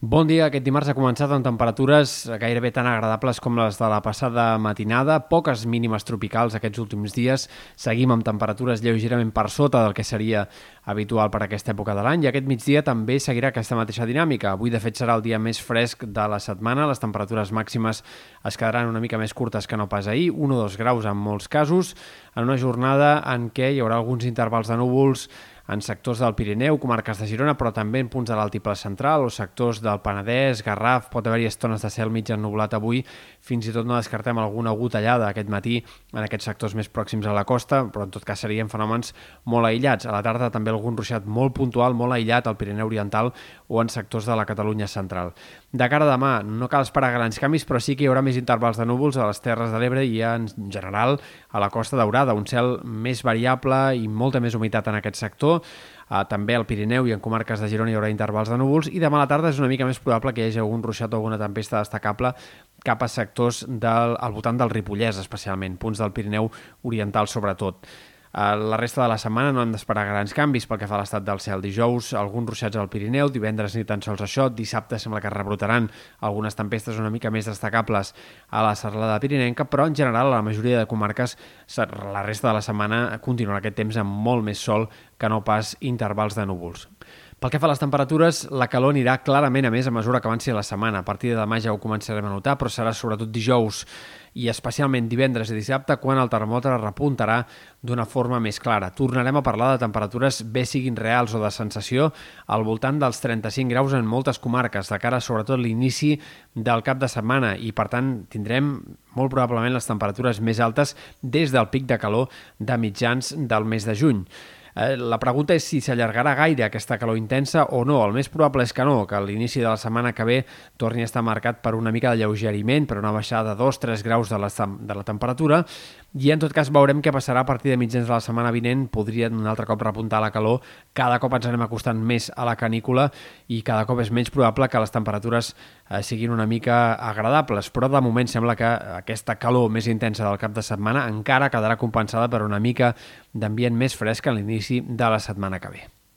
Bon dia. Aquest dimarts ha començat amb temperatures gairebé tan agradables com les de la passada matinada. Poques mínimes tropicals aquests últims dies. Seguim amb temperatures lleugerament per sota del que seria habitual per aquesta època de l'any i aquest migdia també seguirà aquesta mateixa dinàmica. Avui, de fet, serà el dia més fresc de la setmana. Les temperatures màximes es quedaran una mica més curtes que no pas ahir, 1 o 2 graus en molts casos, en una jornada en què hi haurà alguns intervals de núvols en sectors del Pirineu, comarques de Girona, però també en punts de l'altiple central o sectors del Penedès, Garraf, pot haver-hi estones de cel mig ennublat avui, fins i tot no descartem alguna gotellada aquest matí en aquests sectors més pròxims a la costa, però en tot cas serien fenòmens molt aïllats. A la tarda també algun ruixat molt puntual, molt aïllat al Pirineu Oriental o en sectors de la Catalunya central. De cara a demà, no cal esperar grans canvis, però sí que hi haurà més intervals de núvols a les Terres de l'Ebre i en general a la Costa Daurada, un cel més variable i molta més humitat en aquest sector, Uh, també al Pirineu i en comarques de Girona hi haurà intervals de núvols i demà a la tarda és una mica més probable que hi hagi algun ruixat o alguna tempesta destacable cap a sectors del, al voltant del Ripollès especialment, punts del Pirineu oriental sobretot. Eh, la resta de la setmana no hem d'esperar grans canvis pel que fa a l'estat del cel. Dijous, alguns ruixats al Pirineu, divendres ni tan sols això, dissabte sembla que rebrotaran algunes tempestes una mica més destacables a la serralada pirinenca, però en general a la majoria de comarques la resta de la setmana continuarà aquest temps amb molt més sol que no pas intervals de núvols. Pel que fa a les temperatures, la calor anirà clarament a més a mesura que avanci la setmana. A partir de demà ja ho començarem a notar, però serà sobretot dijous i especialment divendres i dissabte quan el termòmetre repuntarà d'una forma més clara. Tornarem a parlar de temperatures bé siguin reals o de sensació al voltant dels 35 graus en moltes comarques, de cara sobretot l'inici del cap de setmana i per tant tindrem molt probablement les temperatures més altes des del pic de calor de mitjans del mes de juny. Eh, la pregunta és si s'allargarà gaire aquesta calor intensa o no. El més probable és que no, que l'inici de la setmana que ve torni a estar marcat per una mica de lleugeriment, per una baixada de 2-3 graus de la, de la temperatura, i en tot cas veurem què passarà a partir de mitjans de la setmana vinent. Podria un altre cop repuntar la calor. Cada cop ens anem acostant més a la canícula i cada cop és menys probable que les temperatures eh, siguin una mica agradables, però de moment sembla que aquesta calor més intensa del cap de setmana encara quedarà compensada per una mica d'ambient més fresc a l'inici de la setmana que ve.